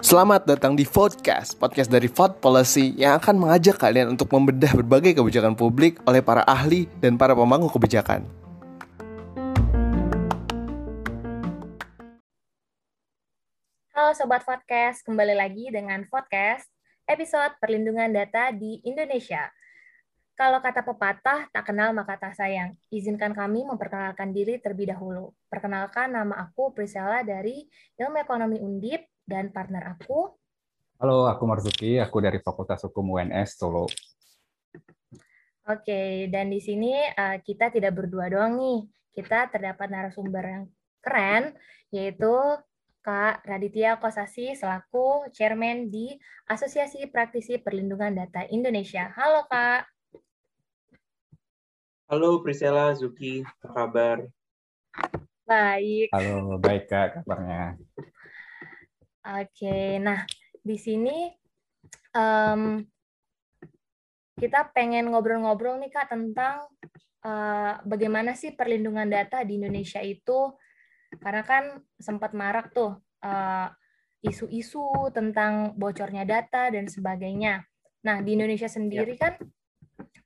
Selamat datang di Vodcast, podcast dari Vod Policy yang akan mengajak kalian untuk membedah berbagai kebijakan publik oleh para ahli dan para pemangku kebijakan. Halo Sobat Podcast, kembali lagi dengan Podcast episode Perlindungan Data di Indonesia. Kalau kata pepatah, tak kenal maka tak sayang. Izinkan kami memperkenalkan diri terlebih dahulu. Perkenalkan nama aku Priscilla dari Ilmu Ekonomi Undip dan partner aku. Halo, aku Marzuki, aku dari Fakultas Hukum UNS Solo. Oke, dan di sini uh, kita tidak berdua doang nih. Kita terdapat narasumber yang keren, yaitu Kak Raditya Kosasi selaku Chairman di Asosiasi Praktisi Perlindungan Data Indonesia. Halo Kak. Halo Priscilla, Zuki, apa kabar? Baik. Halo, baik Kak kabarnya. Oke, nah di sini um, kita pengen ngobrol-ngobrol nih kak tentang uh, bagaimana sih perlindungan data di Indonesia itu, karena kan sempat marak tuh uh, isu-isu tentang bocornya data dan sebagainya. Nah di Indonesia sendiri ya. kan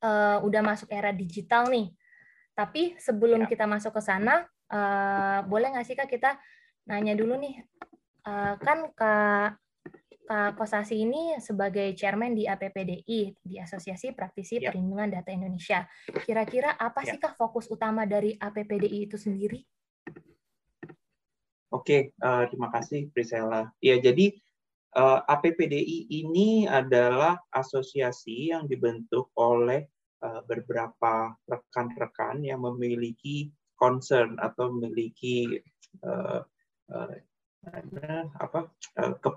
uh, udah masuk era digital nih, tapi sebelum ya. kita masuk ke sana, uh, boleh nggak sih kak kita nanya dulu nih uh, kan Kak Kak Kosasi ini sebagai chairman di APPDI, di Asosiasi Praktisi ya. Perlindungan Data Indonesia. Kira-kira apa ya. sih Kak fokus utama dari APPDI itu sendiri? Oke, uh, terima kasih Priscilla. Ya, jadi APPDI ini adalah asosiasi yang dibentuk oleh uh, beberapa rekan-rekan yang memiliki concern atau memiliki uh, uh, apa eh, ke,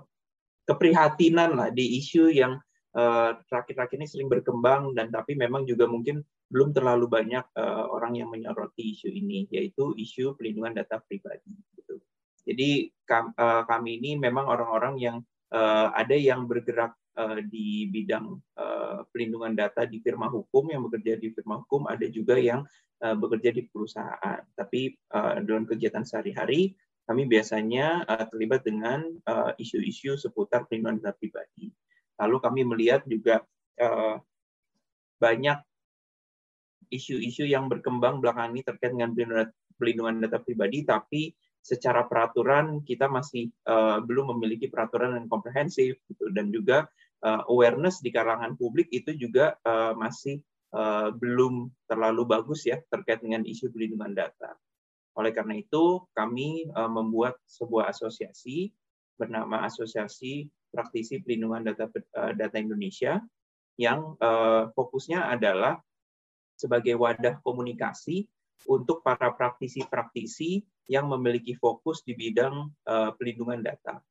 keprihatinan lah di isu yang eh, terakhir-terakhir ini sering berkembang dan tapi memang juga mungkin belum terlalu banyak uh, orang yang menyoroti isu ini yaitu isu pelindungan data pribadi. Gitu. Jadi kam, uh, kami ini memang orang-orang yang uh, ada yang bergerak uh, di bidang uh, pelindungan data di firma hukum yang bekerja di firma hukum, ada juga yang bekerja di perusahaan. Tapi dalam kegiatan sehari-hari kami biasanya terlibat dengan eh, isu-isu seputar perlindungan data pribadi. Lalu kami melihat juga banyak isu-isu yang berkembang belakangan ini terkait dengan perlindungan data pribadi, tapi secara peraturan kita masih uh, belum memiliki peraturan yang komprehensif, gitu. dan juga uh, awareness di kalangan publik itu juga uh, masih uh, belum terlalu bagus ya terkait dengan isu perlindungan data. Oleh karena itu, kami uh, membuat sebuah asosiasi bernama Asosiasi Praktisi Pelindungan Data uh, Data Indonesia yang uh, fokusnya adalah sebagai wadah komunikasi untuk para praktisi-praktisi yang memiliki fokus di bidang uh, pelindungan data.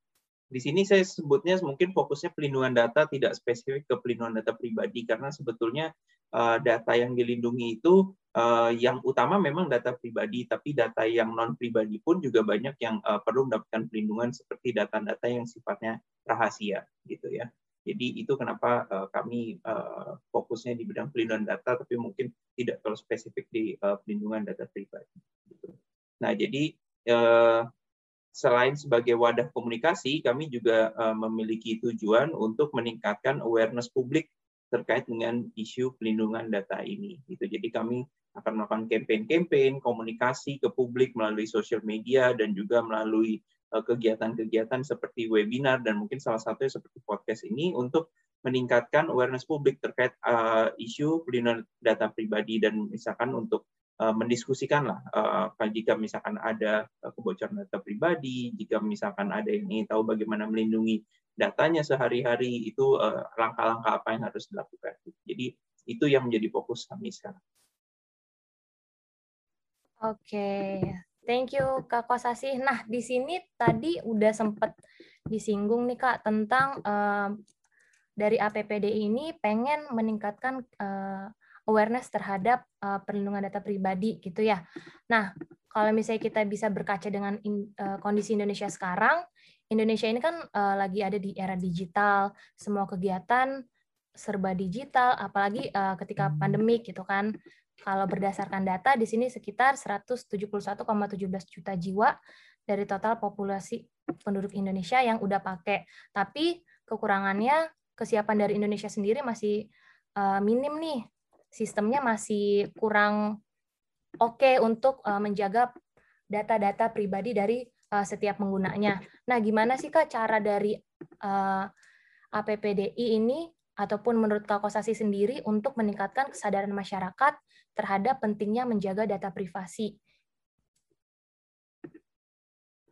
Di sini saya sebutnya mungkin fokusnya pelindungan data tidak spesifik ke pelindungan data pribadi karena sebetulnya uh, data yang dilindungi itu uh, yang utama memang data pribadi, tapi data yang non pribadi pun juga banyak yang uh, perlu mendapatkan perlindungan seperti data-data yang sifatnya rahasia, gitu ya. Jadi itu kenapa uh, kami uh, fokusnya di bidang pelindungan data, tapi mungkin tidak terlalu spesifik di uh, pelindungan data pribadi. Gitu. Nah, jadi uh, selain sebagai wadah komunikasi, kami juga uh, memiliki tujuan untuk meningkatkan awareness publik terkait dengan isu pelindungan data ini. Gitu. Jadi kami akan melakukan campaign-campaign, komunikasi ke publik melalui sosial media dan juga melalui eh, kegiatan-kegiatan seperti webinar dan mungkin salah satunya seperti podcast ini untuk meningkatkan awareness publik terkait uh, isu pelindungan data pribadi dan misalkan untuk Eh, mendiskusikan lah uh, jika misalkan ada eh, kebocoran data pribadi, jika misalkan ada yang ingin tahu bagaimana melindungi datanya sehari-hari itu langkah-langkah apa yang harus dilakukan. Jadi itu yang menjadi fokus kami sekarang. Oke, thank you Kak Kosasi. Nah di sini tadi udah sempat disinggung nih Kak tentang uh, dari APPD ini pengen meningkatkan uh, awareness terhadap uh, perlindungan data pribadi gitu ya. Nah, kalau misalnya kita bisa berkaca dengan in, uh, kondisi Indonesia sekarang, Indonesia ini kan uh, lagi ada di era digital, semua kegiatan serba digital, apalagi uh, ketika pandemik gitu kan. kalau berdasarkan data di sini sekitar 171,17 juta jiwa dari total populasi penduduk Indonesia yang udah pakai. Tapi kekurangannya kesiapan dari Indonesia sendiri masih minim nih. Sistemnya masih kurang oke okay untuk uh, menjaga data-data pribadi dari uh, setiap penggunanya. Nah, gimana sih Kak cara dari uh, APPDI ini ataupun menurut Kak Kosasi sendiri untuk meningkatkan kesadaran masyarakat terhadap pentingnya menjaga data privasi.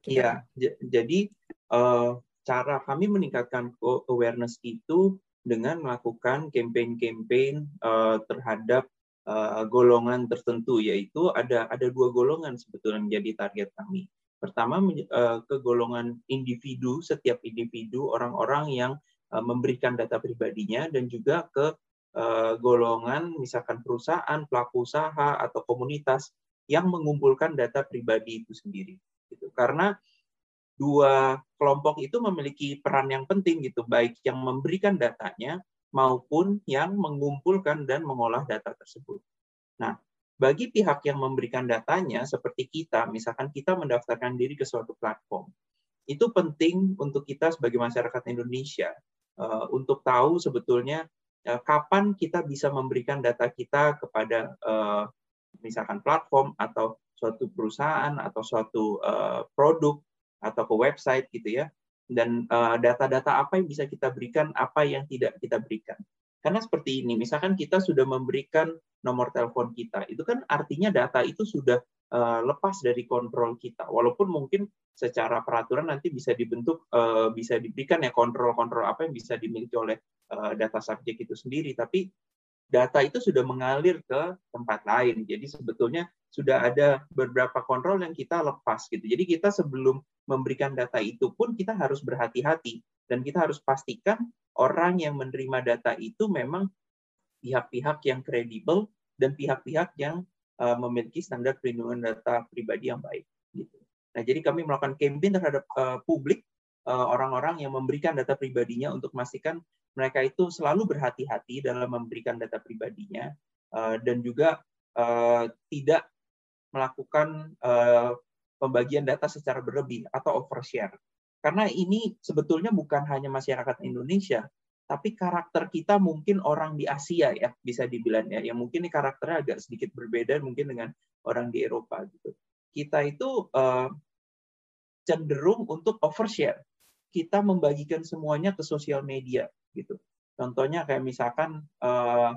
Iya, jadi uh, cara kami meningkatkan awareness itu dengan melakukan campaign-campaign uh, terhadap uh, golongan tertentu, yaitu ada ada dua golongan sebetulnya menjadi target kami. Pertama uh, ke golongan individu, setiap individu orang-orang yang uh, memberikan data pribadinya, dan juga ke uh, golongan misalkan perusahaan, pelaku usaha atau komunitas yang mengumpulkan data pribadi itu sendiri gitu. Karena dua kelompok itu memiliki peran yang penting gitu, baik yang memberikan datanya maupun yang mengumpulkan dan mengolah data tersebut. Nah, bagi pihak yang memberikan datanya seperti kita, misalkan kita mendaftarkan diri ke suatu platform, itu penting untuk kita sebagai masyarakat Indonesia uh, untuk tahu sebetulnya uh, kapan kita bisa memberikan data kita kepada uh, misalkan platform atau suatu perusahaan atau suatu produk atau ke website gitu ya. Dan data-data uh, apa yang bisa kita berikan apa yang tidak kita berikan. Karena seperti ini misalkan kita sudah memberikan nomor telepon kita itu kan artinya data itu sudah uh, lepas dari kontrol kita. Walaupun mungkin secara peraturan nanti bisa dibentuk uh, bisa diberikan ya kontrol-kontrol apa yang bisa dimiliki oleh data subjek itu sendiri. Tapi data itu sudah mengalir ke tempat lain. Jadi sebetulnya sudah ada beberapa kontrol yang kita lepas gitu. Jadi kita sebelum memberikan data itu pun kita harus berhati-hati dan kita harus pastikan orang yang menerima data itu memang pihak-pihak yang kredibel dan pihak-pihak yang uh, memiliki standar perlindungan data pribadi yang baik gitu. Nah, jadi kami melakukan campaign terhadap uh, publik eh, orang-orang yang memberikan data pribadinya untuk memastikan mereka itu selalu berhati-hati dalam memberikan data pribadinya dan juga tidak melakukan uh, pembagian data secara berlebih atau overshare. Karena ini sebetulnya bukan hanya masyarakat Indonesia, tapi karakter kita mungkin orang di Asia ya bisa dibilang ya, yang mungkin karakternya agak sedikit berbeda mungkin dengan orang di Eropa gitu. Kita itu uh, cenderung untuk overshare. Kita membagikan semuanya ke sosial media gitu. Contohnya kayak misalkan uh,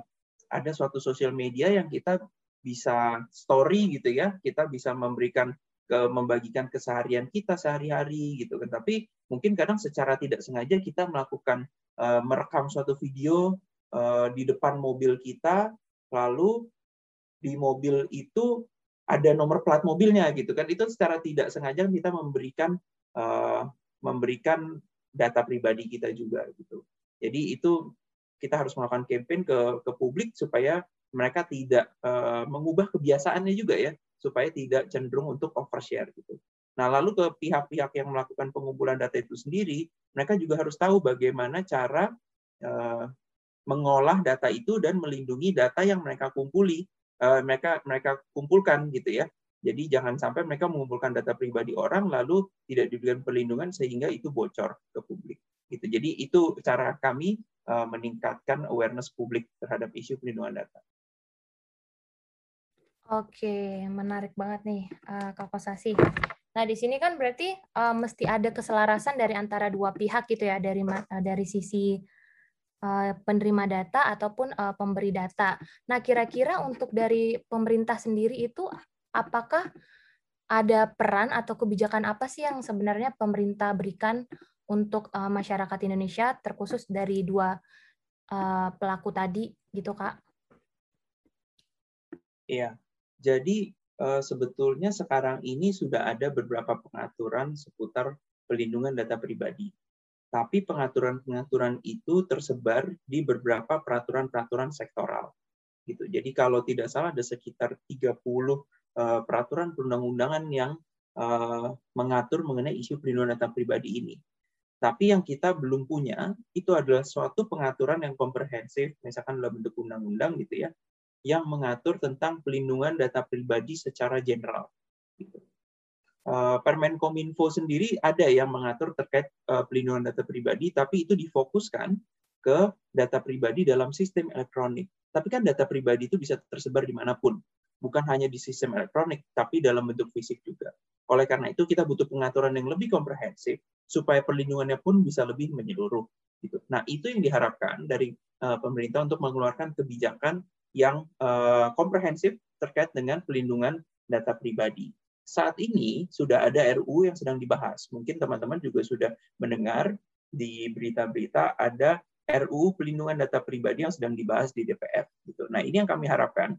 ada suatu sosial media yang kita bisa story gitu ya, kita bisa memberikan ke membagikan keseharian kita sehari-hari gitu kan. Tapi mungkin kadang secara tidak sengaja kita melakukan uh, merekam suatu video uh, di depan mobil kita, lalu di mobil itu ada nomor plat mobilnya gitu kan. Itu secara tidak sengaja kita memberikan uh, memberikan data pribadi kita juga gitu. Jadi itu kita harus melakukan campaign ke ke publik supaya mereka tidak uh, mengubah kebiasaannya juga ya supaya tidak cenderung untuk overshare gitu. Nah, lalu ke pihak-pihak yang melakukan pengumpulan data itu sendiri, mereka juga harus tahu bagaimana cara uh, mengolah data itu dan melindungi data yang mereka kumpuli, uh, mereka mereka kumpulkan gitu ya. Jadi jangan sampai mereka mengumpulkan data pribadi orang lalu tidak diberikan perlindungan sehingga itu bocor ke publik. Gitu. Jadi itu cara kami meningkatkan awareness publik terhadap isu perlindungan data. Oke, menarik banget nih, uh, Kak. Nah, di sini kan berarti uh, mesti ada keselarasan dari antara dua pihak gitu ya, dari uh, dari sisi uh, penerima data ataupun uh, pemberi data. Nah, kira-kira untuk dari pemerintah sendiri itu apakah ada peran atau kebijakan apa sih yang sebenarnya pemerintah berikan untuk uh, masyarakat Indonesia terkhusus dari dua uh, pelaku tadi gitu, Kak? Iya, jadi eh, sebetulnya sekarang ini sudah ada beberapa pengaturan seputar pelindungan data pribadi. Tapi pengaturan-pengaturan itu tersebar di beberapa peraturan-peraturan sektoral. Gitu. Jadi kalau tidak salah ada sekitar 30 eh, peraturan perundang-undangan yang eh, mengatur mengenai isu perlindungan data pribadi ini. Tapi yang kita belum punya itu adalah suatu pengaturan yang komprehensif, misalkan dalam bentuk undang-undang gitu ya, yang mengatur tentang pelindungan data pribadi secara general. Gitu. Eh, Permen Kominfo sendiri ada yang mengatur terkait eh, pelindungan data pribadi, tapi itu difokuskan ke data pribadi dalam sistem elektronik. Tapi kan data pribadi itu bisa tersebar di mana pun, bukan hanya di sistem elektronik, tapi dalam bentuk fisik juga. Oleh karena itu kita butuh pengaturan yang lebih komprehensif supaya perlindungannya pun bisa lebih menyeluruh. Gitu. Nah itu yang diharapkan dari uh, pemerintah untuk mengeluarkan kebijakan yang uh, komprehensif terkait dengan pelindungan data pribadi. Saat ini sudah ada RU yang sedang dibahas. Mungkin teman-teman juga sudah mendengar di berita-berita ada RU pelindungan data pribadi yang sedang dibahas di DPR. Gitu. Nah ini yang kami harapkan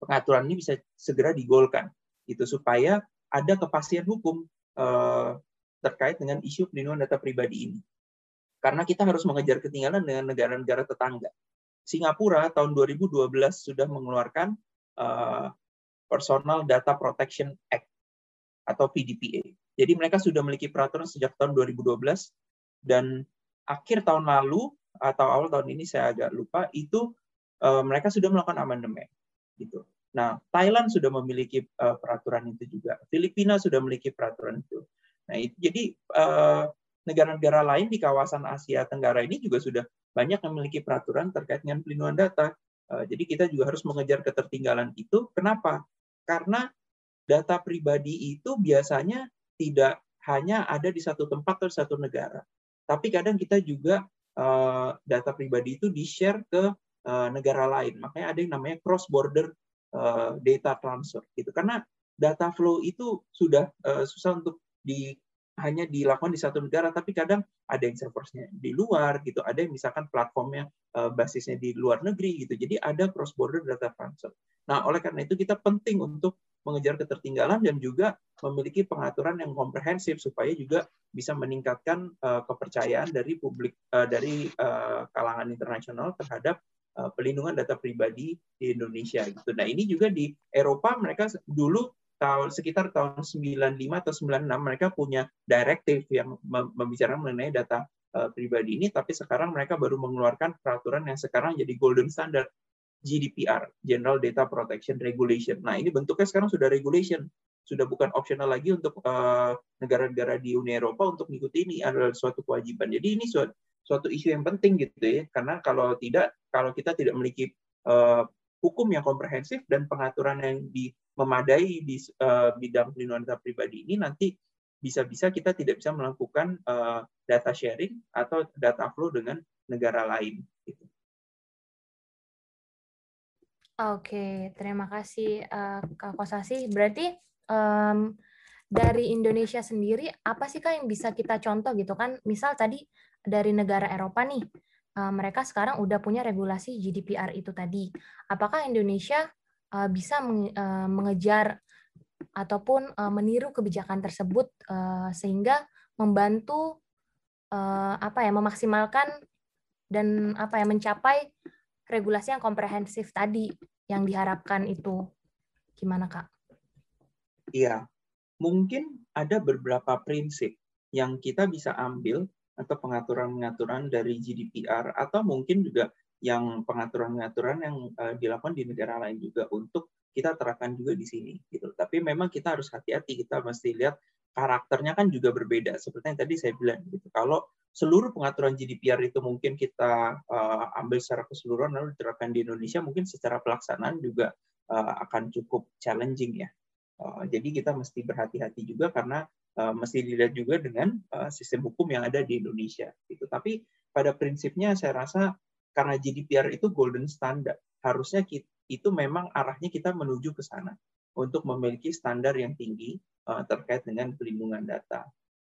pengaturan ini bisa segera digolkan, itu supaya ada kepastian hukum eh, terkait dengan isu pelindungan data pribadi ini. Karena kita harus mengejar ketinggalan dengan negara-negara tetangga. Singapura tahun 2012 sudah mengeluarkan eh, Personal Data Protection Act atau PDPA. Jadi mereka sudah memiliki peraturan sejak tahun 2012 dan akhir tahun lalu atau awal tahun ini saya agak lupa itu eh, mereka sudah melakukan amandemen gitu. Nah, Thailand sudah memiliki uh, peraturan itu juga. Filipina sudah memiliki peraturan itu. Nah, itu, jadi eh, negara-negara lain di kawasan Asia Tenggara ini juga sudah banyak memiliki peraturan terkait dengan pelindungan data. Uh, jadi kita juga harus mengejar ketertinggalan itu. Kenapa? Karena data pribadi itu biasanya tidak hanya ada di satu tempat atau satu negara, tapi kadang kita juga uh, data pribadi itu di-share ke uh, negara lain. Makanya ada yang namanya cross border Eh, data transfer gitu karena data flow itu sudah susah untuk di hanya dilakukan di satu negara tapi kadang ada yang serversnya di luar gitu ada yang misalkan platformnya uh, basisnya di luar negeri gitu jadi ada cross border data transfer nah oleh karena itu kita penting untuk mengejar ketertinggalan dan juga memiliki pengaturan yang komprehensif supaya juga bisa meningkatkan uh, kepercayaan dari publik uh, dari kalangan internasional terhadap Eh, pelindungan data pribadi di Indonesia gitu. Nah, ini juga di Eropa mereka dulu tahun sekitar tahun 95 atau 96 mereka punya direktif yang membicarakan mengenai data uh, pribadi ini tapi sekarang mereka baru mengeluarkan peraturan yang sekarang jadi golden standard GDPR General Data Protection Regulation. Nah, ini bentuknya sekarang sudah regulation, sudah bukan optional lagi untuk eh, negara-negara di Uni Eropa untuk mengikuti ini adalah suatu kewajiban. Jadi ini suatu suatu isu yang penting gitu ya karena kalau tidak kalau kita tidak memiliki uh, hukum yang komprehensif dan pengaturan yang di, memadai di uh, bidang pelindungan data pribadi ini nanti bisa-bisa kita tidak bisa melakukan uh, data sharing atau data flow dengan negara lain gitu. Oke, terima kasih uh, Kak Kosasi. Berarti um, dari Indonesia sendiri apa sih Kak yang bisa kita contoh gitu kan? Misal tadi dari negara Eropa nih, mereka sekarang udah punya regulasi GDPR itu tadi. Apakah Indonesia uh, bisa uh, mengejar ataupun meniru kebijakan tersebut sehingga membantu apa ya memaksimalkan dan apa ya mencapai regulasi yang komprehensif tadi yang diharapkan itu gimana kak? Iya, mungkin ada beberapa prinsip yang kita bisa ambil atau pengaturan-pengaturan dari GDPR atau mungkin juga yang pengaturan-pengaturan yang uh, dilakukan di negara lain juga untuk kita terapkan juga di sini gitu. Tapi memang kita harus hati-hati, kita mesti lihat karakternya kan juga berbeda. Seperti yang tadi saya bilang gitu. Kalau seluruh pengaturan GDPR itu mungkin kita uh, ambil secara keseluruhan lalu diterapkan di Indonesia, mungkin secara pelaksanaan juga uh, akan cukup challenging ya. Uh, jadi kita mesti berhati-hati juga karena uh, mesti dilihat juga dengan uh, sistem hukum yang ada di Indonesia. Gitu. Tapi pada prinsipnya saya rasa karena GDPR itu golden standard, harusnya kita, itu memang arahnya kita menuju ke sana untuk memiliki standar yang tinggi uh, terkait dengan pelindungan data.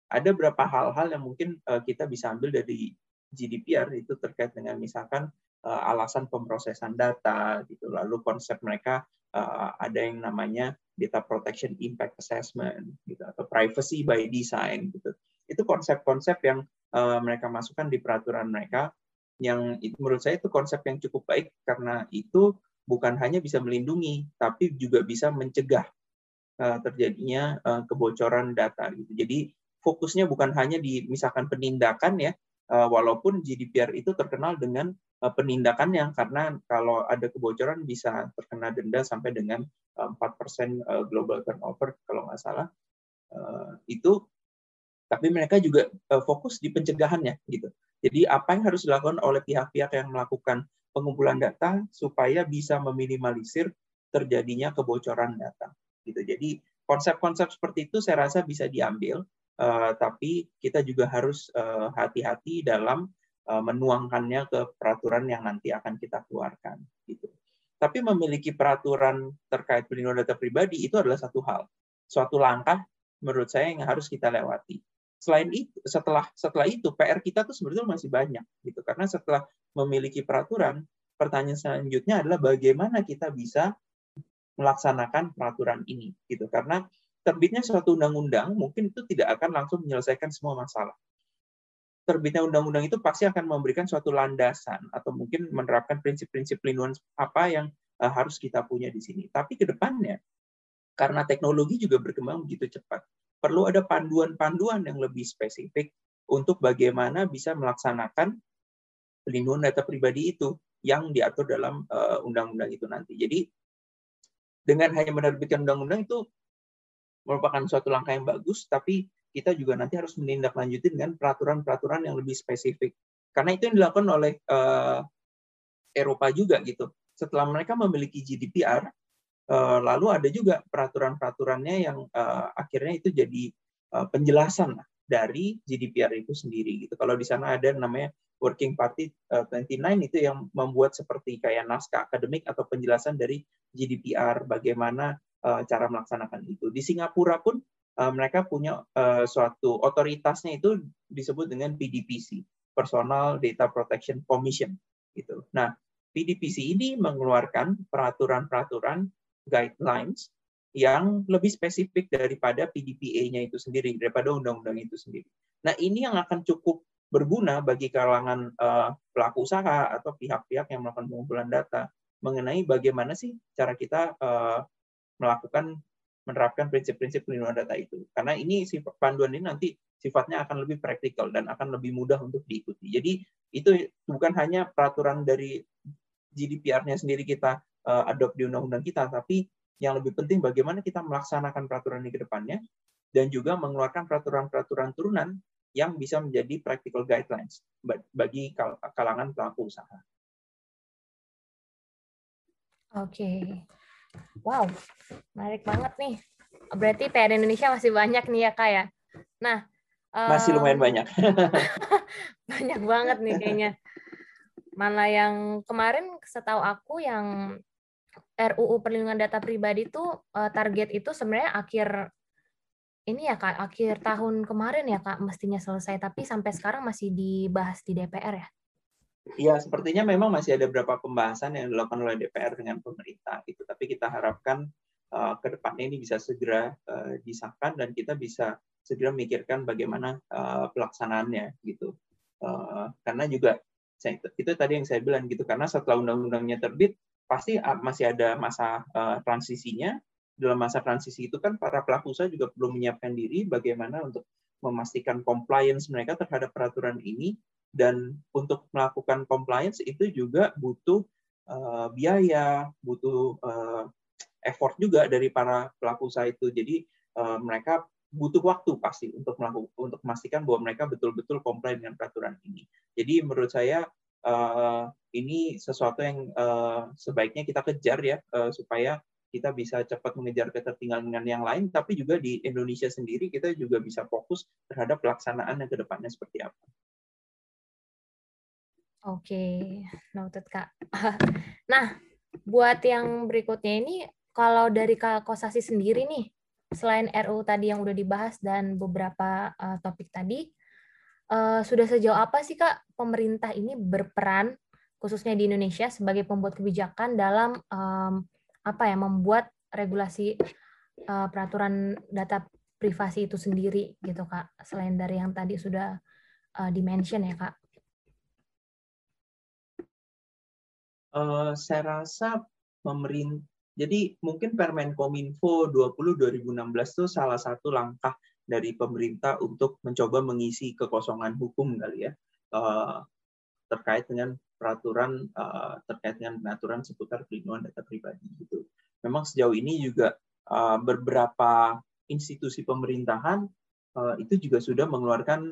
Ada beberapa hal-hal yang mungkin uh, kita bisa ambil dari GDPR itu terkait dengan misalkan alasan pemrosesan data, gitu. Lalu konsep mereka uh, ada yang namanya data protection impact assessment gitu atau privacy by design gitu. Itu konsep-konsep yang uh, mereka masukkan di peraturan mereka yang itu, menurut saya itu konsep yang cukup baik karena itu bukan hanya bisa melindungi tapi juga bisa mencegah uh, terjadinya uh, kebocoran data gitu. Jadi fokusnya bukan hanya di misalkan penindakan ya uh, walaupun GDPR itu terkenal dengan penindakannya karena kalau ada kebocoran bisa terkena denda sampai dengan empat persen global turnover kalau nggak salah itu tapi mereka juga fokus di pencegahannya gitu jadi apa yang harus dilakukan oleh pihak-pihak yang melakukan pengumpulan data supaya bisa meminimalisir terjadinya kebocoran data. Gitu. Jadi konsep-konsep seperti itu saya rasa bisa diambil, tapi kita juga harus hati-hati dalam menuangkannya ke peraturan yang nanti akan kita keluarkan. Gitu. Tapi memiliki peraturan terkait perlindungan data pribadi itu adalah satu hal, suatu langkah menurut saya yang harus kita lewati. Selain itu, setelah setelah itu PR kita tuh sebetulnya masih banyak gitu karena setelah memiliki peraturan, pertanyaan selanjutnya adalah bagaimana kita bisa melaksanakan peraturan ini gitu karena terbitnya suatu undang-undang mungkin itu tidak akan langsung menyelesaikan semua masalah terbitnya undang-undang itu pasti akan memberikan suatu landasan atau mungkin menerapkan prinsip-prinsip pelindungan apa yang uh, harus kita punya di sini tapi ke depannya karena teknologi juga berkembang begitu cepat perlu ada panduan-panduan yang lebih spesifik untuk bagaimana bisa melaksanakan pelindungan data pribadi itu yang diatur dalam eh, undang-undang itu nanti. Jadi dengan hanya menerbitkan undang-undang itu merupakan suatu langkah yang bagus, tapi kita juga nanti harus menindaklanjuti dengan peraturan-peraturan yang lebih spesifik. Karena itu yang dilakukan oleh uh, Eropa juga gitu. Setelah mereka memiliki GDPR, uh, lalu ada juga peraturan-peraturannya yang uh, akhirnya itu jadi uh, penjelasan dari GDPR itu sendiri gitu. Kalau di sana ada namanya Working Party 29 itu yang membuat seperti kayak naskah akademik atau penjelasan dari GDPR bagaimana cara melaksanakan itu. Di Singapura pun uh, mereka punya uh, suatu otoritasnya itu disebut dengan PDPC, Personal Data Protection Commission gitu. Nah, PDPC ini mengeluarkan peraturan-peraturan guidelines yang lebih spesifik daripada PDPA-nya itu sendiri, daripada undang-undang itu sendiri. Nah, ini yang akan cukup berguna bagi kalangan uh, pelaku usaha atau pihak-pihak yang melakukan pengumpulan data mengenai bagaimana sih cara kita uh, melakukan menerapkan prinsip-prinsip pelindungan data itu. Karena ini sifat panduan ini nanti sifatnya akan lebih praktikal dan akan lebih mudah untuk diikuti. Jadi itu bukan hanya peraturan dari GDPR-nya sendiri kita uh, adopt di undang-undang kita, tapi yang lebih penting bagaimana kita melaksanakan peraturan ini ke depannya dan juga mengeluarkan peraturan-peraturan turunan yang bisa menjadi practical guidelines bagi kalangan pelaku usaha. Oke. Wow, menarik banget nih. Berarti PR Indonesia masih banyak nih ya, Kak ya. Nah, masih lumayan banyak. banyak banget nih kayaknya. Mana yang kemarin setahu aku yang RUU perlindungan data pribadi itu eh, target itu sebenarnya akhir ini ya Kak, akhir tahun kemarin ya Kak mestinya selesai, tapi sampai sekarang masih dibahas di DPR ya? Ya, sepertinya memang masih ada beberapa pembahasan yang dilakukan oleh DPR dengan pemerintah gitu. Tapi kita harapkan uh, ke depannya ini bisa segera uh, disahkan dan kita bisa segera memikirkan bagaimana uh, pelaksanaannya gitu. Uh, karena juga saya, itu tadi yang saya bilang gitu karena setelah undang-undangnya terbit pasti masih ada masa uh, transisinya. Dalam masa transisi itu kan para pelaku usaha juga perlu menyiapkan diri bagaimana untuk memastikan compliance mereka terhadap peraturan ini dan untuk melakukan compliance itu juga butuh uh, biaya, butuh uh, effort juga dari para pelaku usaha itu. Jadi uh, mereka butuh waktu pasti untuk melakukan untuk memastikan bahwa mereka betul-betul comply dengan peraturan ini. Jadi menurut saya uh, ini sesuatu yang uh, sebaiknya kita kejar ya uh, supaya kita bisa cepat mengejar ketertinggalan dengan yang lain, tapi juga di Indonesia sendiri kita juga bisa fokus terhadap pelaksanaan yang ke depannya seperti apa. Oke, noted Kak. Nah, buat yang berikutnya ini, kalau dari Kak Kosasi sendiri nih, selain RU tadi yang udah dibahas dan beberapa uh, topik tadi, uh, sudah sejauh apa sih Kak pemerintah ini berperan, khususnya di Indonesia, sebagai pembuat kebijakan dalam um, apa ya membuat regulasi uh, peraturan data privasi itu sendiri gitu Kak, selain dari yang tadi sudah uh, dimention ya Kak. Uh, saya rasa pemerintah jadi mungkin Permen Kominfo 20 2016 itu salah satu langkah dari pemerintah untuk mencoba mengisi kekosongan hukum kali ya uh, terkait dengan peraturan uh, terkait dengan pengaturan seputar perlindungan data pribadi gitu. Memang sejauh ini juga uh, beberapa institusi pemerintahan itu juga sudah mengeluarkan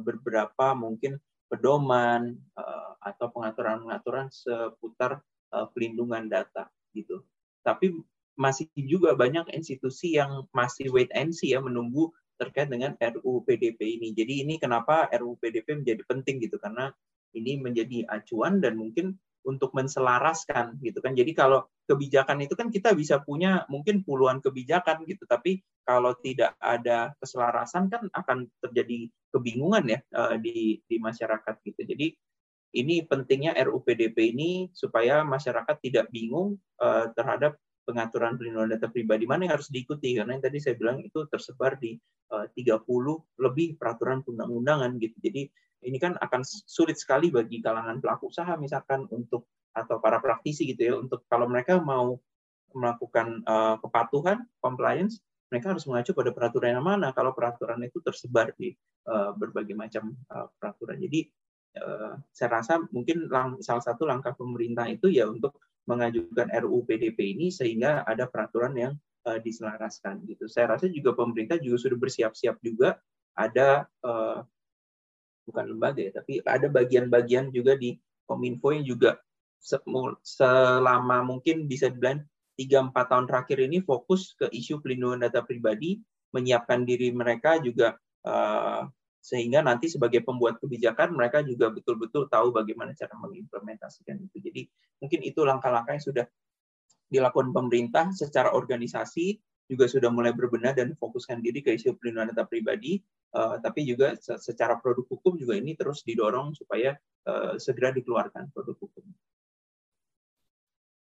beberapa mungkin pedoman uh, atau pengaturan-pengaturan seputar uh, pelindungan data gitu. Tapi masih juga banyak institusi yang masih wait and see ya menunggu terkait dengan RUU PDP ini. Jadi ini kenapa RUU PDP menjadi penting gitu karena ini menjadi acuan dan mungkin untuk menselaraskan gitu kan. Jadi kalau kebijakan itu kan kita bisa punya mungkin puluhan kebijakan gitu, tapi kalau tidak ada keselarasan kan akan terjadi kebingungan ya eh, di di masyarakat gitu. Jadi ini pentingnya RUU PDP ini supaya masyarakat tidak bingung eh, terhadap pengaturan perlindungan data pribadi mana yang harus diikuti karena yang tadi saya bilang itu tersebar di 30 eh, lebih peraturan undang-undangan gitu. Jadi ini kan akan sulit sekali bagi kalangan pelaku usaha misalkan untuk atau para praktisi gitu ya untuk kalau mereka mau melakukan uh, kepatuhan compliance mereka harus mengacu pada peraturan yang mana. Kalau peraturan itu tersebar di uh, berbagai macam uh, peraturan. Jadi uh, saya rasa mungkin salah satu langkah pemerintah itu ya untuk mengajukan RUU PDP ini sehingga ada peraturan yang uh, diselaraskan gitu. Saya rasa juga pemerintah juga sudah bersiap-siap juga. Ada uh, bukan lembaga ya, tapi ada bagian-bagian juga di Kominfo yang juga selama mungkin bisa dibilang 3-4 tahun terakhir ini fokus ke isu pelindungan data pribadi, menyiapkan diri mereka juga uh, sehingga nanti sebagai pembuat kebijakan mereka juga betul-betul tahu bagaimana cara mengimplementasikan itu. Jadi mungkin itu langkah-langkah yang sudah dilakukan pemerintah secara organisasi juga sudah mulai berbenah dan fokuskan diri ke isu pelindungan data pribadi uh, tapi juga secara produk hukum juga ini terus didorong supaya uh, segera dikeluarkan produk hukum.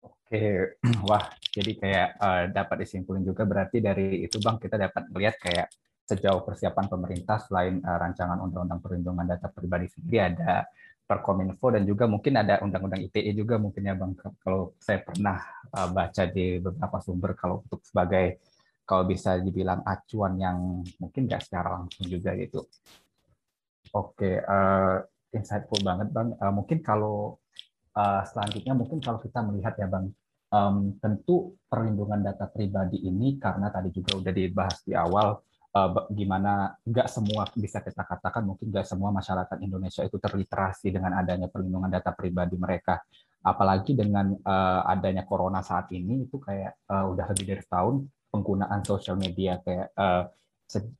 Oke, wah, jadi kayak uh, dapat disimpulkan juga berarti dari itu bang kita dapat melihat kayak sejauh persiapan pemerintah selain uh, rancangan undang-undang perlindungan data pribadi sendiri ada Perkominfo dan juga mungkin ada undang-undang ITE juga mungkin ya bang kalau saya pernah uh, baca di beberapa sumber kalau untuk sebagai kalau bisa dibilang acuan yang mungkin nggak secara langsung juga gitu. Oke, uh, insightful banget bang. Uh, mungkin kalau uh, selanjutnya mungkin kalau kita melihat ya bang, um, tentu perlindungan data pribadi ini karena tadi juga udah dibahas di awal uh, gimana nggak semua bisa kita katakan mungkin nggak semua masyarakat Indonesia itu terliterasi dengan adanya perlindungan data pribadi mereka apalagi dengan uh, adanya corona saat ini itu kayak uh, udah lebih dari setahun penggunaan sosial media kayak uh,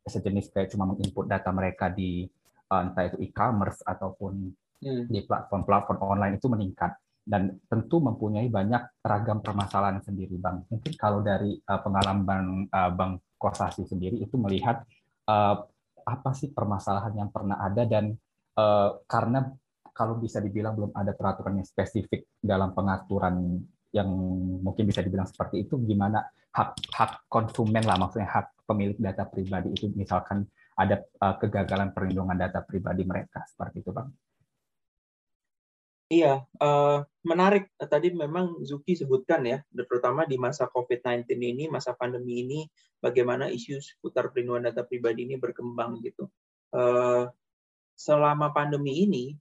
sejenis kayak cuma menginput data mereka di uh, entah itu e-commerce ataupun hmm. di platform-platform online itu meningkat dan tentu mempunyai banyak ragam permasalahan sendiri bang mungkin kalau dari uh, pengalaman uh, bang Kosasi sendiri itu melihat uh, apa sih permasalahan yang pernah ada dan uh, karena kalau bisa dibilang belum ada peraturan yang spesifik dalam pengaturan yang mungkin bisa dibilang seperti itu gimana hak hak konsumen lah maksudnya hak pemilik data pribadi itu misalkan ada uh, kegagalan perlindungan data pribadi mereka seperti itu bang Iya, uh, menarik. Tadi memang Zuki sebutkan ya, terutama di masa COVID-19 ini, masa pandemi ini, bagaimana isu seputar perlindungan data pribadi ini berkembang gitu. Uh, selama pandemi ini,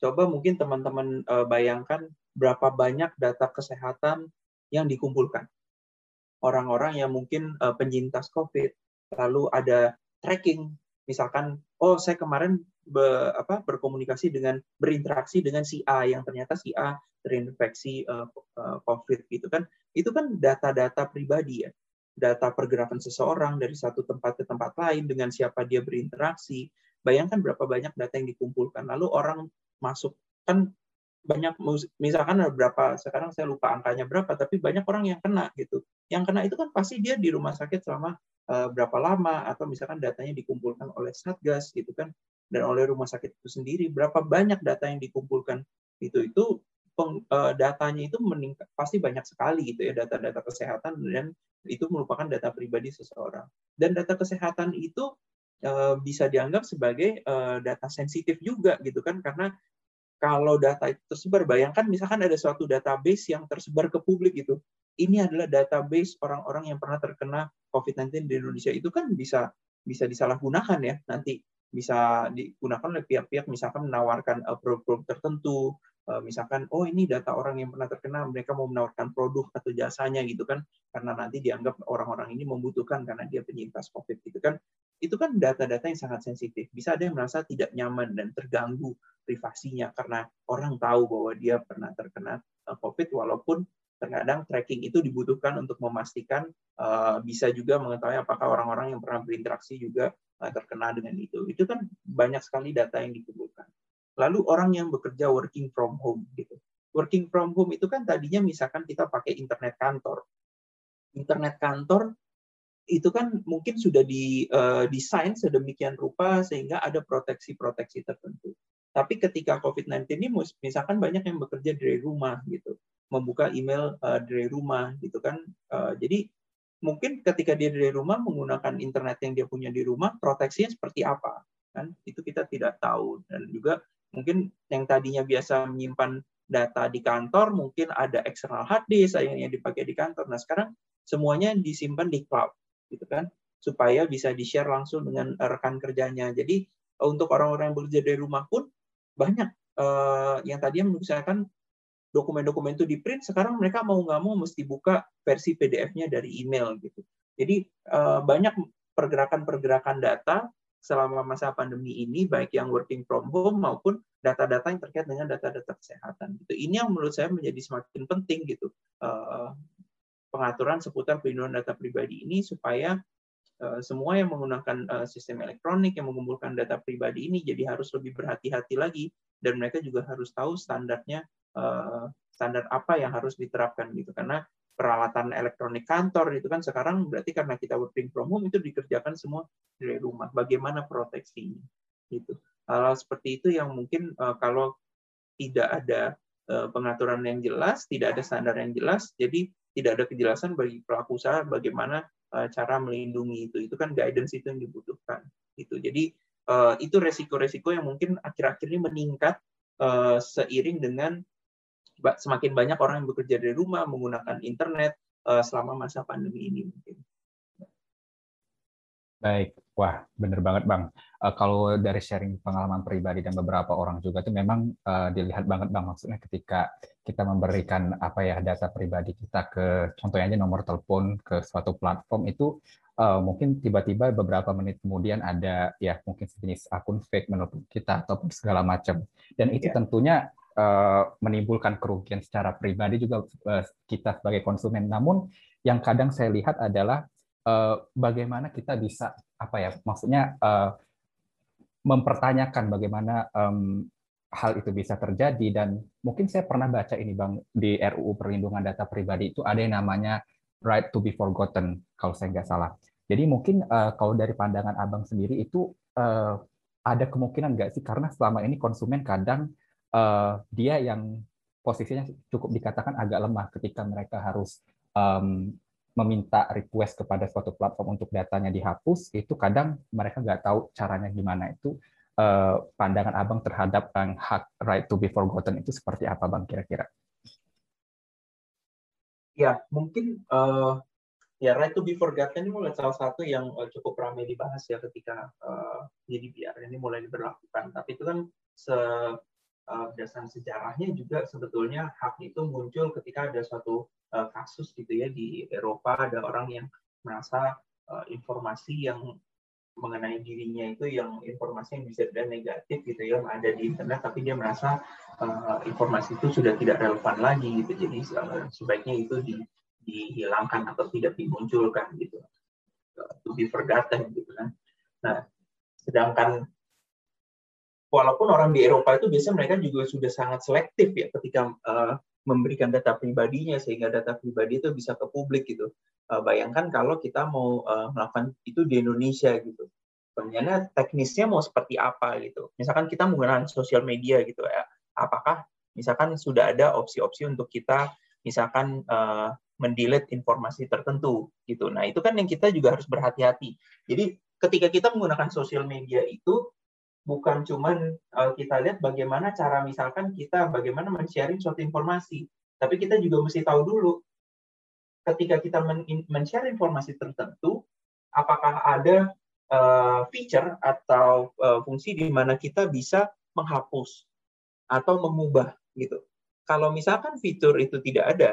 coba mungkin teman-teman uh, bayangkan berapa banyak data kesehatan yang dikumpulkan. Orang-orang yang mungkin uh, penyintas COVID, lalu ada tracking, misalkan, oh saya kemarin be, apa, berkomunikasi dengan berinteraksi dengan si A yang ternyata si A terinfeksi uh, COVID gitu kan, itu kan data-data pribadi ya, data pergerakan seseorang dari satu tempat ke tempat lain dengan siapa dia berinteraksi. Bayangkan berapa banyak data yang dikumpulkan. Lalu orang masuk kan banyak misalkan ada berapa sekarang saya lupa angkanya berapa tapi banyak orang yang kena gitu. Yang kena itu kan pasti dia di rumah sakit selama uh, berapa lama atau misalkan datanya dikumpulkan oleh satgas gitu kan dan oleh rumah sakit itu sendiri. Berapa banyak data yang dikumpulkan itu itu peng, uh, datanya itu meningkat pasti banyak sekali gitu ya data-data kesehatan dan itu merupakan data pribadi seseorang. Dan data kesehatan itu uh, bisa dianggap sebagai data sensitif juga gitu kan karena kalau data itu tersebar, bayangkan misalkan ada suatu database yang tersebar ke publik gitu. Ini adalah database orang-orang yang pernah terkena COVID-19 di Indonesia. Itu kan bisa bisa disalahgunakan ya. Nanti bisa digunakan oleh pihak-pihak misalkan menawarkan uh, produk-produk tertentu. Uh, misalkan oh ini data orang yang pernah terkena mereka mau menawarkan produk atau jasanya gitu kan. Karena nanti dianggap orang-orang ini membutuhkan karena dia penyintas COVID gitu kan. Itu kan data-data yang sangat sensitif. Bisa ada yang merasa tidak nyaman dan terganggu privasinya karena orang tahu bahwa dia pernah terkena uh, COVID walaupun terkadang tracking itu dibutuhkan untuk memastikan uh, bisa juga mengetahui apakah orang-orang yang pernah berinteraksi juga uh, terkena dengan itu. Itu kan banyak sekali data yang dikumpulkan. Lalu orang yang bekerja working from home gitu. Working from home itu kan tadinya misalkan kita pakai internet kantor. Internet kantor itu kan mungkin sudah didesain uh, sedemikian rupa sehingga ada proteksi-proteksi tertentu. Tapi ketika COVID-19 ini misalkan banyak yang bekerja dari rumah gitu, membuka email uh, dari rumah gitu kan. Uh, jadi mungkin ketika dia dari rumah menggunakan internet yang dia punya di rumah, proteksinya seperti apa kan? Itu kita tidak tahu dan juga mungkin yang tadinya biasa menyimpan data di kantor mungkin ada external hard disk yang dipakai di kantor. Nah sekarang semuanya disimpan di cloud, gitu kan, supaya bisa di share langsung dengan rekan kerjanya. Jadi untuk orang-orang yang bekerja dari rumah pun banyak uh, yang tadinya mengusahakan dokumen-dokumen itu di print, sekarang mereka mau nggak mau mesti buka versi PDF-nya dari email gitu. Jadi uh, banyak pergerakan-pergerakan data selama masa pandemi ini baik yang working from home maupun data-data yang terkait dengan data-data kesehatan. Gitu. Ini yang menurut saya menjadi semakin penting gitu uh, pengaturan seputar perlindungan data pribadi ini supaya semua yang menggunakan uh, sistem elektronik yang mengumpulkan data pribadi ini jadi harus lebih berhati-hati lagi dan mereka juga harus tahu standarnya uh, standar apa yang harus diterapkan gitu karena peralatan elektronik kantor itu kan sekarang berarti karena kita working from home itu dikerjakan semua dari rumah. Bagaimana proteksinya? Gitu. Hal, -hal seperti itu yang mungkin kalau tidak ada pengaturan yang jelas, tidak ada standar yang jelas, jadi tidak ada kejelasan bagi pelaku usaha bagaimana cara melindungi itu. Itu kan guidance itu yang dibutuhkan. Gitu. Jadi uh, itu resiko-resiko yang mungkin akhir-akhir ini meningkat uh, seiring dengan semakin banyak orang yang bekerja dari rumah menggunakan internet selama masa pandemi ini mungkin. Baik, wah benar banget bang. Uh, kalau dari sharing pengalaman pribadi dan beberapa orang juga itu memang uh, dilihat banget bang maksudnya ketika kita memberikan apa ya data pribadi kita ke contohnya aja nomor telepon ke suatu platform itu uh, mungkin tiba-tiba beberapa menit kemudian ada ya mungkin sejenis akun fake menurut kita ataupun segala macam dan itu yeah. tentunya Eh, menimbulkan kerugian secara pribadi juga eh, kita sebagai konsumen. Namun yang kadang saya lihat adalah eh, bagaimana kita bisa apa ya maksudnya mempertanyakan bagaimana hal itu bisa terjadi dan mungkin saya pernah baca ini bang di RUU perlindungan data pribadi itu ada yang namanya right to be forgotten kalau saya nggak salah. Jadi mungkin kalau dari pandangan abang sendiri itu ada kemungkinan nggak sih karena selama ini konsumen kadang uh, dia yang posisinya cukup dikatakan agak lemah ketika mereka harus um, meminta request kepada suatu platform untuk datanya dihapus, itu kadang mereka nggak tahu caranya gimana. Itu uh, pandangan abang terhadap yang hak right to be forgotten itu seperti apa bang kira-kira? Ya mungkin uh, ya right to be forgotten ini mulai salah satu yang cukup ramai dibahas ya ketika uh, GDPR ini mulai diberlakukan. Tapi itu kan se uh, berdasarkan sejarahnya juga sebetulnya hak itu muncul ketika ada suatu uh, kasus gitu ya di Eropa ada orang yang merasa uh, informasi yang mengenai dirinya itu yang informasi yang bisa dan negatif gitu ya ada di internet tapi dia merasa uh, informasi itu sudah tidak relevan lagi gitu. Jadi uh, sebaiknya itu di, dihilangkan atau tidak dimunculkan gitu. Uh, to be forgotten gitu kan. Nah sedangkan walaupun orang di Eropa itu biasanya mereka juga sudah sangat selektif ya ketika uh, memberikan data pribadinya sehingga data pribadi itu bisa ke publik gitu. Uh, bayangkan kalau kita mau uh, melakukan itu di Indonesia gitu. Sebenarnya teknisnya mau seperti apa gitu. Misalkan kita menggunakan sosial media gitu ya. Apakah misalkan sudah ada opsi-opsi untuk kita misalkan uh, mendelete informasi tertentu gitu. Nah, itu kan yang kita juga harus berhati-hati. Jadi ketika kita menggunakan sosial media itu bukan cuman uh, kita lihat bagaimana cara misalkan kita bagaimana men-sharing suatu informasi, tapi kita juga mesti tahu dulu ketika kita men-share informasi tertentu, apakah ada uh, feature atau uh, fungsi di mana kita bisa menghapus atau mengubah gitu. Kalau misalkan fitur itu tidak ada,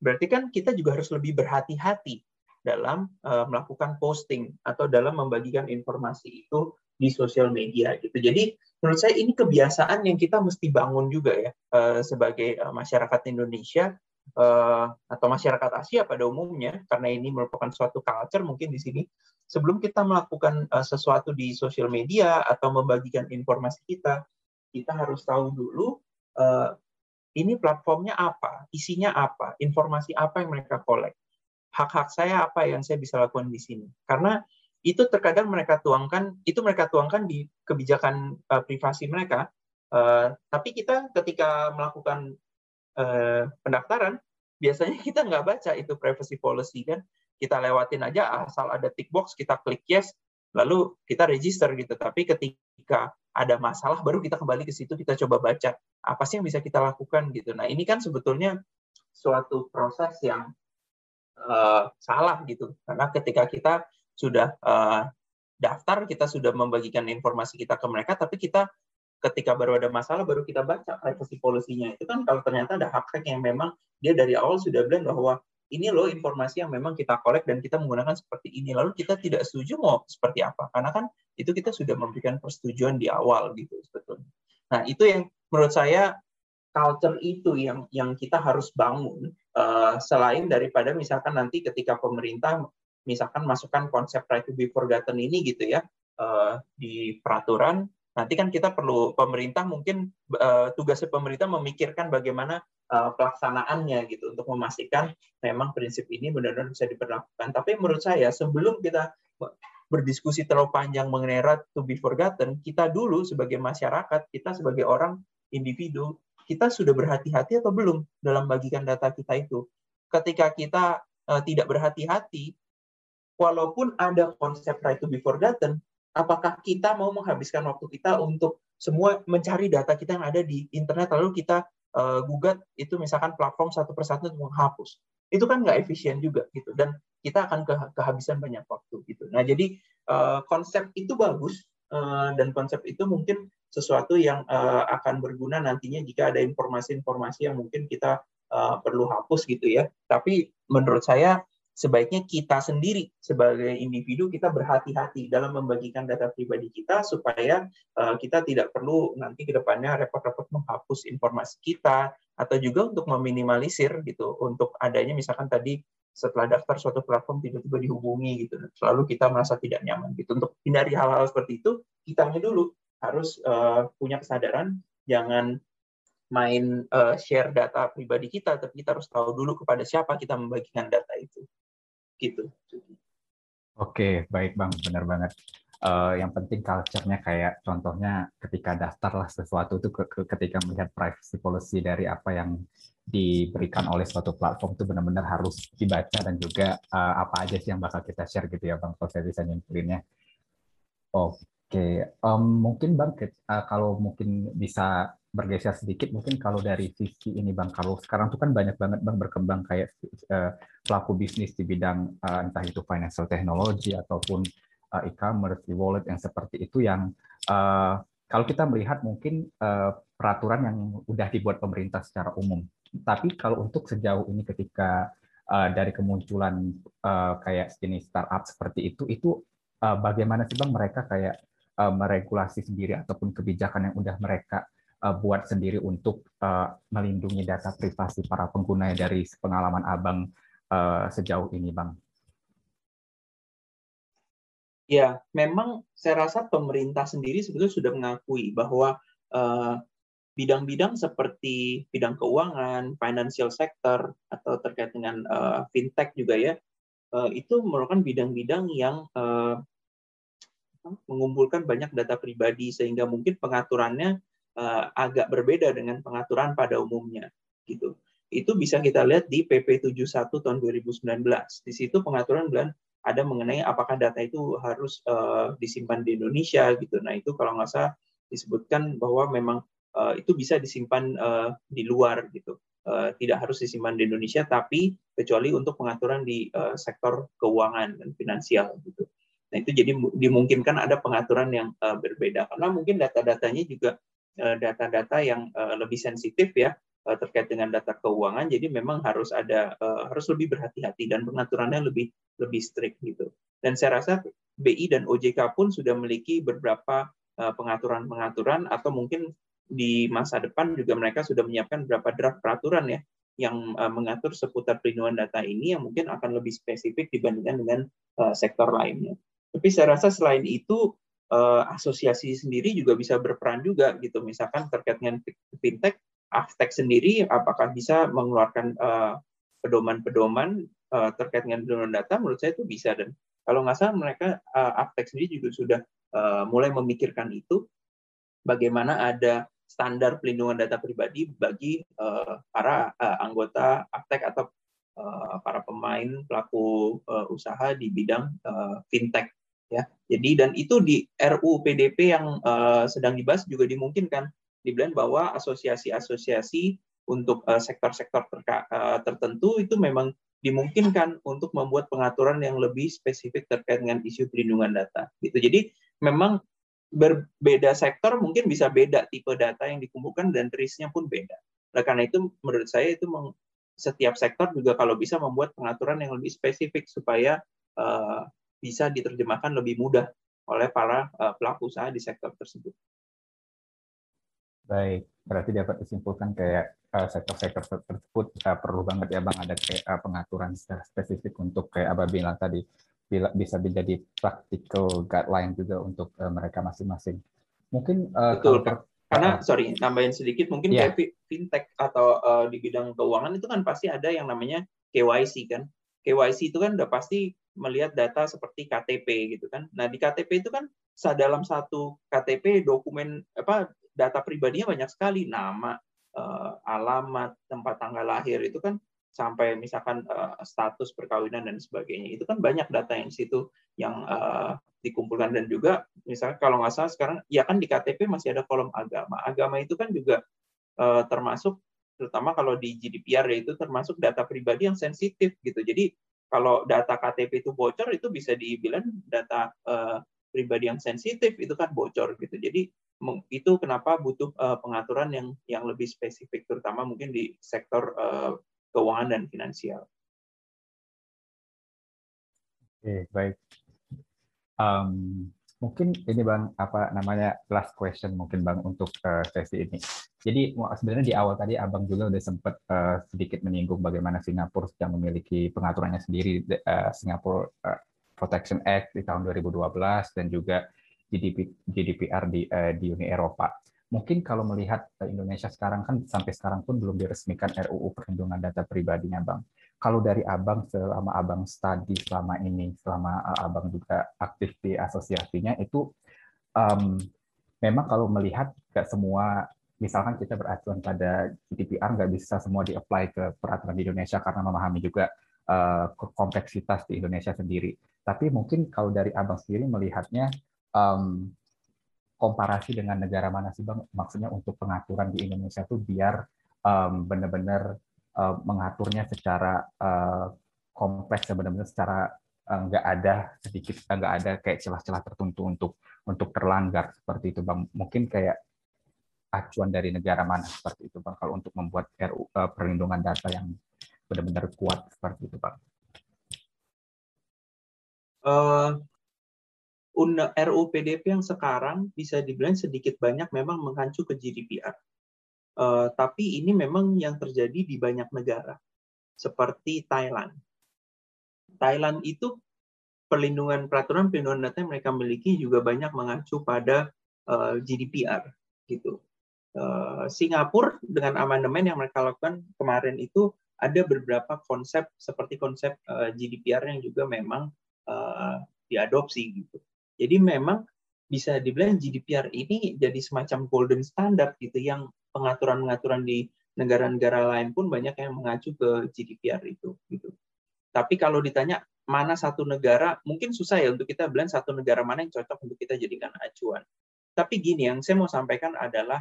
berarti kan kita juga harus lebih berhati-hati dalam uh, melakukan posting atau dalam membagikan informasi itu di sosial media gitu. Jadi menurut saya ini kebiasaan yang kita mesti bangun juga ya uh, sebagai uh, masyarakat Indonesia uh, atau masyarakat Asia pada umumnya karena ini merupakan suatu culture mungkin di sini sebelum kita melakukan sesuatu di sosial media atau membagikan informasi kita kita harus tahu dulu ini platformnya apa, isinya apa, informasi apa yang mereka kolek, hak-hak saya apa yang saya bisa lakukan di sini. Karena itu terkadang mereka tuangkan, itu mereka tuangkan di kebijakan uh, privasi mereka. Uh, tapi kita ketika melakukan uh, pendaftaran, biasanya kita nggak baca itu privacy policy kan. Kita lewatin aja asal ada tick box, kita klik yes, lalu kita register gitu. Tapi ketika ada masalah baru kita kembali ke situ kita coba baca apa sih yang bisa kita lakukan gitu. Nah ini kan sebetulnya suatu proses yang uh, salah gitu karena ketika kita sudah uh, daftar kita sudah membagikan informasi kita ke mereka tapi kita ketika baru ada masalah baru kita baca privacy policy-nya itu kan kalau ternyata ada hak hak yang memang dia dari awal sudah bilang bahwa ini loh informasi yang memang kita kolek dan kita menggunakan seperti ini. Lalu kita tidak setuju mau seperti apa? Karena kan itu kita sudah memberikan persetujuan di awal gitu sebetulnya. Nah itu yang menurut saya culture itu yang yang kita harus bangun uh, selain daripada misalkan nanti ketika pemerintah misalkan masukkan konsep right to be forgotten ini gitu ya uh, di peraturan nanti kan kita perlu pemerintah mungkin uh, tugasnya pemerintah memikirkan bagaimana uh, pelaksanaannya gitu untuk memastikan memang prinsip ini benar-benar bisa diperlakukan. Tapi menurut saya sebelum kita berdiskusi terlalu panjang mengenai right to be forgotten, kita dulu sebagai masyarakat, kita sebagai orang individu, kita sudah berhati-hati atau belum dalam bagikan data kita itu. Ketika kita tidak berhati-hati, walaupun ada konsep right to be forgotten, apakah kita mau menghabiskan waktu kita untuk semua mencari data kita yang ada di internet lalu kita uh, gugat itu misalkan platform satu persatu untuk menghapus? Itu kan nggak efisien juga gitu dan kita akan ke kehabisan banyak waktu gitu. Nah jadi uh, konsep itu bagus uh, dan konsep itu mungkin sesuatu yang uh, akan berguna nantinya jika ada informasi-informasi yang mungkin kita uh, perlu hapus gitu ya. Tapi menurut saya sebaiknya kita sendiri sebagai individu kita berhati-hati dalam membagikan data pribadi kita supaya uh, kita tidak perlu nanti ke depannya repot-repot menghapus informasi kita atau juga untuk meminimalisir gitu untuk adanya misalkan tadi setelah daftar suatu platform tiba-tiba dihubungi gitu selalu kita merasa tidak nyaman gitu. Untuk hindari hal-hal seperti itu kitanya dulu harus uh, punya kesadaran jangan main uh, share data pribadi kita tapi kita harus tahu dulu kepada siapa kita membagikan data itu gitu. Oke, baik Bang, benar banget. Uh, yang penting culture-nya kayak contohnya ketika daftar lah sesuatu itu ke, ke, ketika melihat privacy policy dari apa yang diberikan oleh suatu platform itu benar-benar harus dibaca dan juga uh, apa aja sih yang bakal kita share gitu ya Bang, kalau saya bisa nyimpulinnya. Oke, um, mungkin Bang uh, kalau mungkin bisa bergeser sedikit mungkin kalau dari sisi ini Bang kalau sekarang tuh kan banyak banget Bang berkembang kayak uh, pelaku bisnis di bidang uh, entah itu financial technology ataupun uh, e-commerce, e-wallet yang seperti itu yang uh, kalau kita melihat mungkin uh, peraturan yang udah dibuat pemerintah secara umum. Tapi kalau untuk sejauh ini ketika uh, dari kemunculan uh, kayak jenis startup seperti itu itu uh, bagaimana sih Bang mereka kayak meregulasi sendiri ataupun kebijakan yang udah mereka uh, buat sendiri untuk uh, melindungi data privasi para pengguna dari pengalaman abang uh, sejauh ini, bang? Ya, memang saya rasa pemerintah sendiri sebetulnya sudah mengakui bahwa bidang-bidang uh, seperti bidang keuangan, financial sector, atau terkait dengan uh, fintech juga ya, uh, itu merupakan bidang-bidang yang uh, mengumpulkan banyak data pribadi sehingga mungkin pengaturannya uh, agak berbeda dengan pengaturan pada umumnya gitu. Itu bisa kita lihat di PP 71 tahun 2019. Di situ pengaturan bilang ada mengenai apakah data itu harus uh, disimpan di Indonesia gitu. Nah, itu kalau nggak salah disebutkan bahwa memang uh, itu bisa disimpan uh, di luar gitu. Uh, tidak harus disimpan di Indonesia tapi kecuali untuk pengaturan di uh, sektor keuangan dan finansial gitu. Nah, itu jadi dimungkinkan ada pengaturan yang uh, berbeda karena mungkin data-datanya juga data-data yang lebih sensitif ya terkait dengan data keuangan. Jadi memang harus ada harus lebih berhati-hati dan pengaturannya lebih lebih strict gitu. Dan saya rasa BI dan OJK pun sudah memiliki beberapa pengaturan-pengaturan atau mungkin di masa depan juga mereka sudah menyiapkan beberapa draft peraturan ya yang mengatur seputar perlindungan data ini yang mungkin akan lebih spesifik dibandingkan dengan sektor lainnya. Tapi saya rasa selain itu uh, asosiasi sendiri juga bisa berperan juga gitu. Misalkan terkait dengan fintech, Aftek sendiri apakah bisa mengeluarkan uh, pedoman-pedoman uh, terkait dengan perlindungan data? Menurut saya itu bisa dan kalau nggak salah mereka uh, Aftek sendiri juga sudah uh, mulai memikirkan itu bagaimana ada standar pelindungan data pribadi bagi uh, para uh, anggota Aftek atau uh, para pemain pelaku uh, usaha di bidang uh, fintech ya. Jadi dan itu di RUU PDP yang uh, sedang dibahas juga dimungkinkan. Dibilang bahwa asosiasi-asosiasi untuk uh, sektor-sektor uh, tertentu itu memang dimungkinkan untuk membuat pengaturan yang lebih spesifik terkait dengan isu perlindungan data gitu. Jadi memang berbeda sektor mungkin bisa beda tipe data yang dikumpulkan dan risknya pun beda. Nah, karena itu menurut saya itu setiap sektor juga kalau bisa membuat pengaturan yang lebih spesifik supaya uh, bisa diterjemahkan lebih mudah oleh para uh, pelaku usaha di sektor tersebut. Baik, berarti dapat disimpulkan kayak uh, sektor-sektor tersebut uh, perlu banget ya bang ada kayak uh, pengaturan secara spesifik untuk kayak Abah bilang tadi bisa menjadi practical guideline juga untuk uh, mereka masing-masing. Mungkin uh, betul kalau, karena sorry nambahin sedikit mungkin yeah. kayak fintech atau uh, di bidang keuangan itu kan pasti ada yang namanya KYC kan. KYC itu kan udah pasti melihat data seperti KTP gitu kan. Nah di KTP itu kan dalam satu KTP dokumen apa data pribadinya banyak sekali. Nama, uh, alamat, tempat tanggal lahir itu kan sampai misalkan uh, status perkawinan dan sebagainya. Itu kan banyak data yang situ yang uh, dikumpulkan. Dan juga misalnya kalau nggak salah sekarang ya kan di KTP masih ada kolom agama. Agama itu kan juga termasuk terutama kalau di GDPR itu termasuk data pribadi yang sensitif gitu. Jadi kalau data KTP itu bocor itu bisa dibilang data uh, pribadi yang sensitif itu kan bocor gitu. Jadi itu kenapa butuh uh, pengaturan yang yang lebih spesifik terutama mungkin di sektor uh, keuangan dan finansial. Oke, baik. Um, mungkin ini bang apa namanya last question mungkin bang untuk uh, sesi ini. Jadi sebenarnya di awal tadi abang juga udah sempat uh, sedikit menyinggung bagaimana Singapura yang memiliki pengaturannya sendiri uh, Singapore uh, Protection Act di tahun 2012 dan juga GDP, GDPR di uh, di Uni Eropa. Mungkin kalau melihat Indonesia sekarang kan sampai sekarang pun belum diresmikan RUU perlindungan data pribadinya, Bang kalau dari abang selama abang studi selama ini, selama uh, abang juga aktif di asosiasinya itu um, memang kalau melihat nggak semua misalkan kita beracuan pada GDPR nggak bisa semua di-apply ke peraturan di Indonesia karena memahami juga uh, kompleksitas di Indonesia sendiri. Tapi mungkin kalau dari abang sendiri melihatnya um, komparasi dengan negara mana sih bang? Maksudnya untuk pengaturan di Indonesia tuh biar um, benar-benar uh, mengaturnya secara uh, kompleks dan benar-benar secara uh, nggak ada sedikit nggak ada kayak celah-celah tertentu untuk untuk terlanggar seperti itu bang. Mungkin kayak acuan dari negara mana seperti itu bang kalau untuk membuat RU uh, perlindungan data yang benar-benar kuat seperti itu bang? Uh, RUU PDP yang sekarang bisa dibilang sedikit banyak memang mengacu ke GDPR Uh, tapi ini memang yang terjadi di banyak negara, seperti Thailand. Thailand itu perlindungan peraturan perlindungan data yang mereka miliki juga banyak mengacu pada uh, eh, GDPR gitu. Uh, Singapura dengan amandemen yang mereka lakukan kemarin itu ada beberapa konsep seperti konsep uh, GDPR yang juga memang uh, diadopsi gitu. Jadi memang bisa dibilang GDPR ini jadi semacam golden standard gitu yang pengaturan-pengaturan di negara-negara lain pun banyak yang mengacu ke GDPR itu gitu. Tapi kalau ditanya mana satu negara, mungkin susah ya untuk kita bilang satu negara mana yang cocok untuk kita jadikan acuan. Tapi gini, yang saya mau sampaikan adalah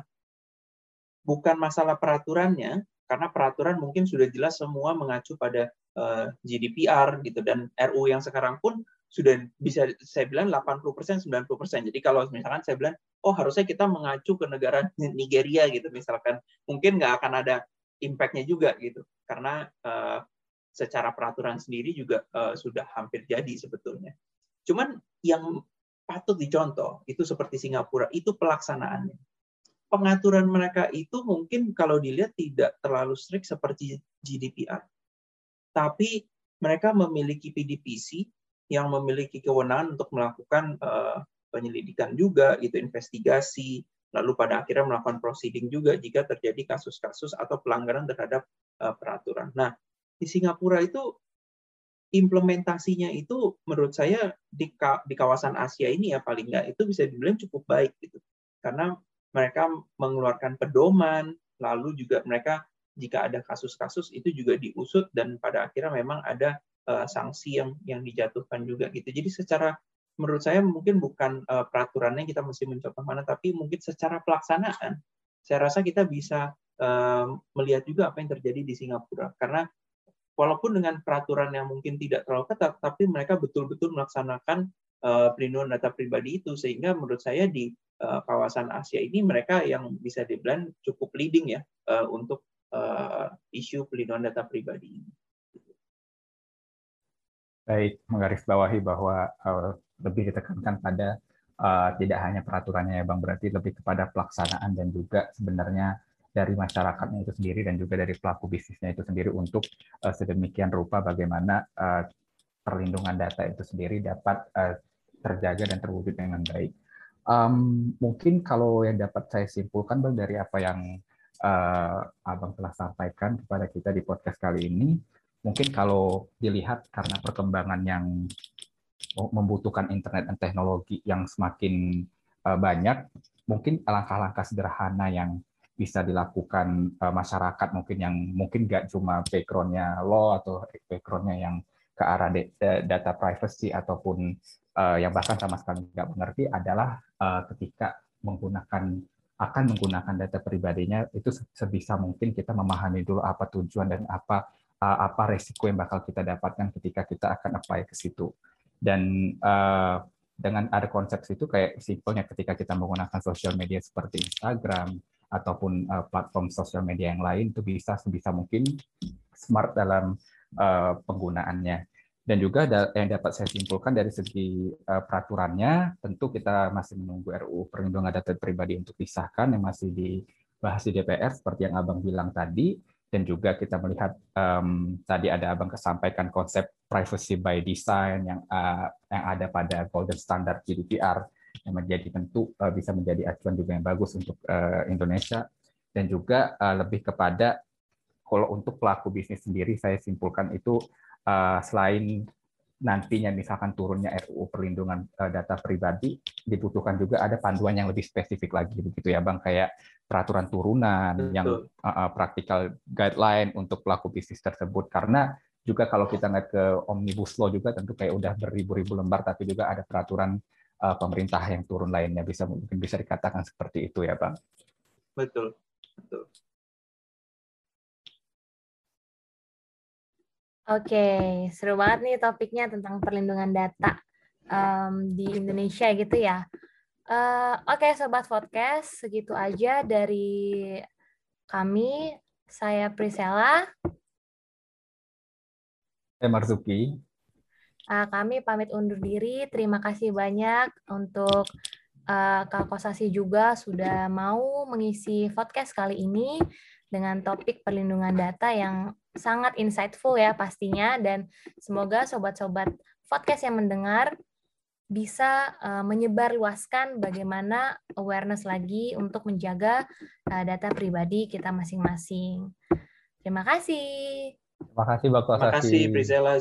bukan masalah peraturannya, karena peraturan mungkin sudah jelas semua mengacu pada eh, GDPR gitu dan RU yang sekarang pun sudah bisa saya bilang 80% 90%. Jadi kalau misalkan saya bilang oh harusnya kita mengacu ke negara Nigeria gitu misalkan mungkin nggak akan ada impact-nya juga gitu karena uh, secara peraturan sendiri juga uh, sudah hampir jadi sebetulnya. Cuman yang patut dicontoh itu seperti Singapura itu pelaksanaannya. Pengaturan mereka itu mungkin kalau dilihat tidak terlalu strict seperti GDPR. Tapi mereka memiliki PDPC yang memiliki kewenangan untuk melakukan uh, penyelidikan juga, itu investigasi, lalu pada akhirnya melakukan proceeding juga jika terjadi kasus-kasus atau pelanggaran terhadap uh, peraturan. Nah, di Singapura itu implementasinya itu menurut saya di, di kawasan Asia ini ya paling nggak itu bisa dibilang cukup baik gitu, karena mereka mengeluarkan pedoman, lalu juga mereka jika ada kasus-kasus itu juga diusut dan pada akhirnya memang ada uh, sanksi yang yang dijatuhkan juga gitu. Jadi secara menurut saya mungkin bukan uh, peraturannya kita mesti mencoba mana, tapi mungkin secara pelaksanaan, saya rasa kita bisa uh, melihat juga apa yang terjadi di Singapura. Karena walaupun dengan peraturan yang mungkin tidak terlalu ketat, tapi mereka betul-betul melaksanakan uh, perlindungan data pribadi itu, sehingga menurut saya di uh, kawasan Asia ini mereka yang bisa dibilang cukup leading ya uh, untuk uh, isu perlindungan data pribadi ini. Baik, menggarisbawahi bahwa uh, lebih ditekankan pada uh, tidak hanya peraturannya ya Bang, berarti lebih kepada pelaksanaan dan juga sebenarnya dari masyarakatnya itu sendiri dan juga dari pelaku bisnisnya itu sendiri untuk uh, sedemikian rupa bagaimana uh, perlindungan data itu sendiri dapat uh, terjaga dan terwujud dengan baik. Um, mungkin kalau yang dapat saya simpulkan Bang dari apa yang uh, Abang telah sampaikan kepada kita di podcast kali ini, mungkin kalau dilihat karena perkembangan yang membutuhkan internet dan teknologi yang semakin uh, banyak, mungkin langkah-langkah sederhana yang bisa dilakukan uh, masyarakat mungkin yang mungkin nggak cuma backgroundnya law atau backgroundnya yang ke arah data privacy ataupun uh, yang bahkan sama sekali nggak mengerti adalah ketika menggunakan akan menggunakan data pribadinya itu sebisa mungkin kita memahami dulu apa tujuan dan apa apa resiko yang bakal kita dapatkan ketika kita akan apply ke situ. Dan uh, dengan ada konsep itu kayak simpelnya ketika kita menggunakan sosial media seperti Instagram ataupun uh, platform sosial media yang lain itu bisa sebisa mungkin smart dalam uh, penggunaannya. Dan juga yang dapat saya simpulkan dari segi peraturannya, tentu kita masih menunggu RUU Perlindungan Data Pribadi untuk disahkan yang masih dibahas di DPR seperti yang Abang bilang tadi dan juga kita melihat um, tadi ada abang kesampaikan konsep privacy by design yang uh, yang ada pada golden standard GDPR yang menjadi tentu uh, bisa menjadi acuan juga yang bagus untuk uh, Indonesia. Dan juga uh, lebih kepada kalau untuk pelaku bisnis sendiri saya simpulkan itu uh, selain nantinya misalkan turunnya RUU perlindungan data pribadi dibutuhkan juga ada panduan yang lebih spesifik lagi begitu ya Bang. Kayak peraturan turunan Betul. yang uh, praktikal guideline untuk pelaku bisnis tersebut. Karena juga kalau kita ngeliat ke omnibus law juga tentu kayak udah beribu-ribu lembar tapi juga ada peraturan uh, pemerintah yang turun lainnya bisa mungkin bisa dikatakan seperti itu ya bang. Betul. Betul Oke, seru banget nih topiknya tentang perlindungan data um, di Indonesia gitu ya. Uh, Oke, okay, sobat podcast, segitu aja dari kami. Saya Priscilla. Saya Marzuki. Uh, kami pamit undur diri. Terima kasih banyak untuk uh, Kak Kosasi juga sudah mau mengisi podcast kali ini dengan topik perlindungan data yang sangat insightful ya pastinya dan semoga sobat-sobat podcast yang mendengar bisa uh, menyebarluaskan bagaimana awareness lagi untuk menjaga uh, data pribadi kita masing-masing. Terima kasih. Terima kasih, Bapak Terima kasih, Priscilla.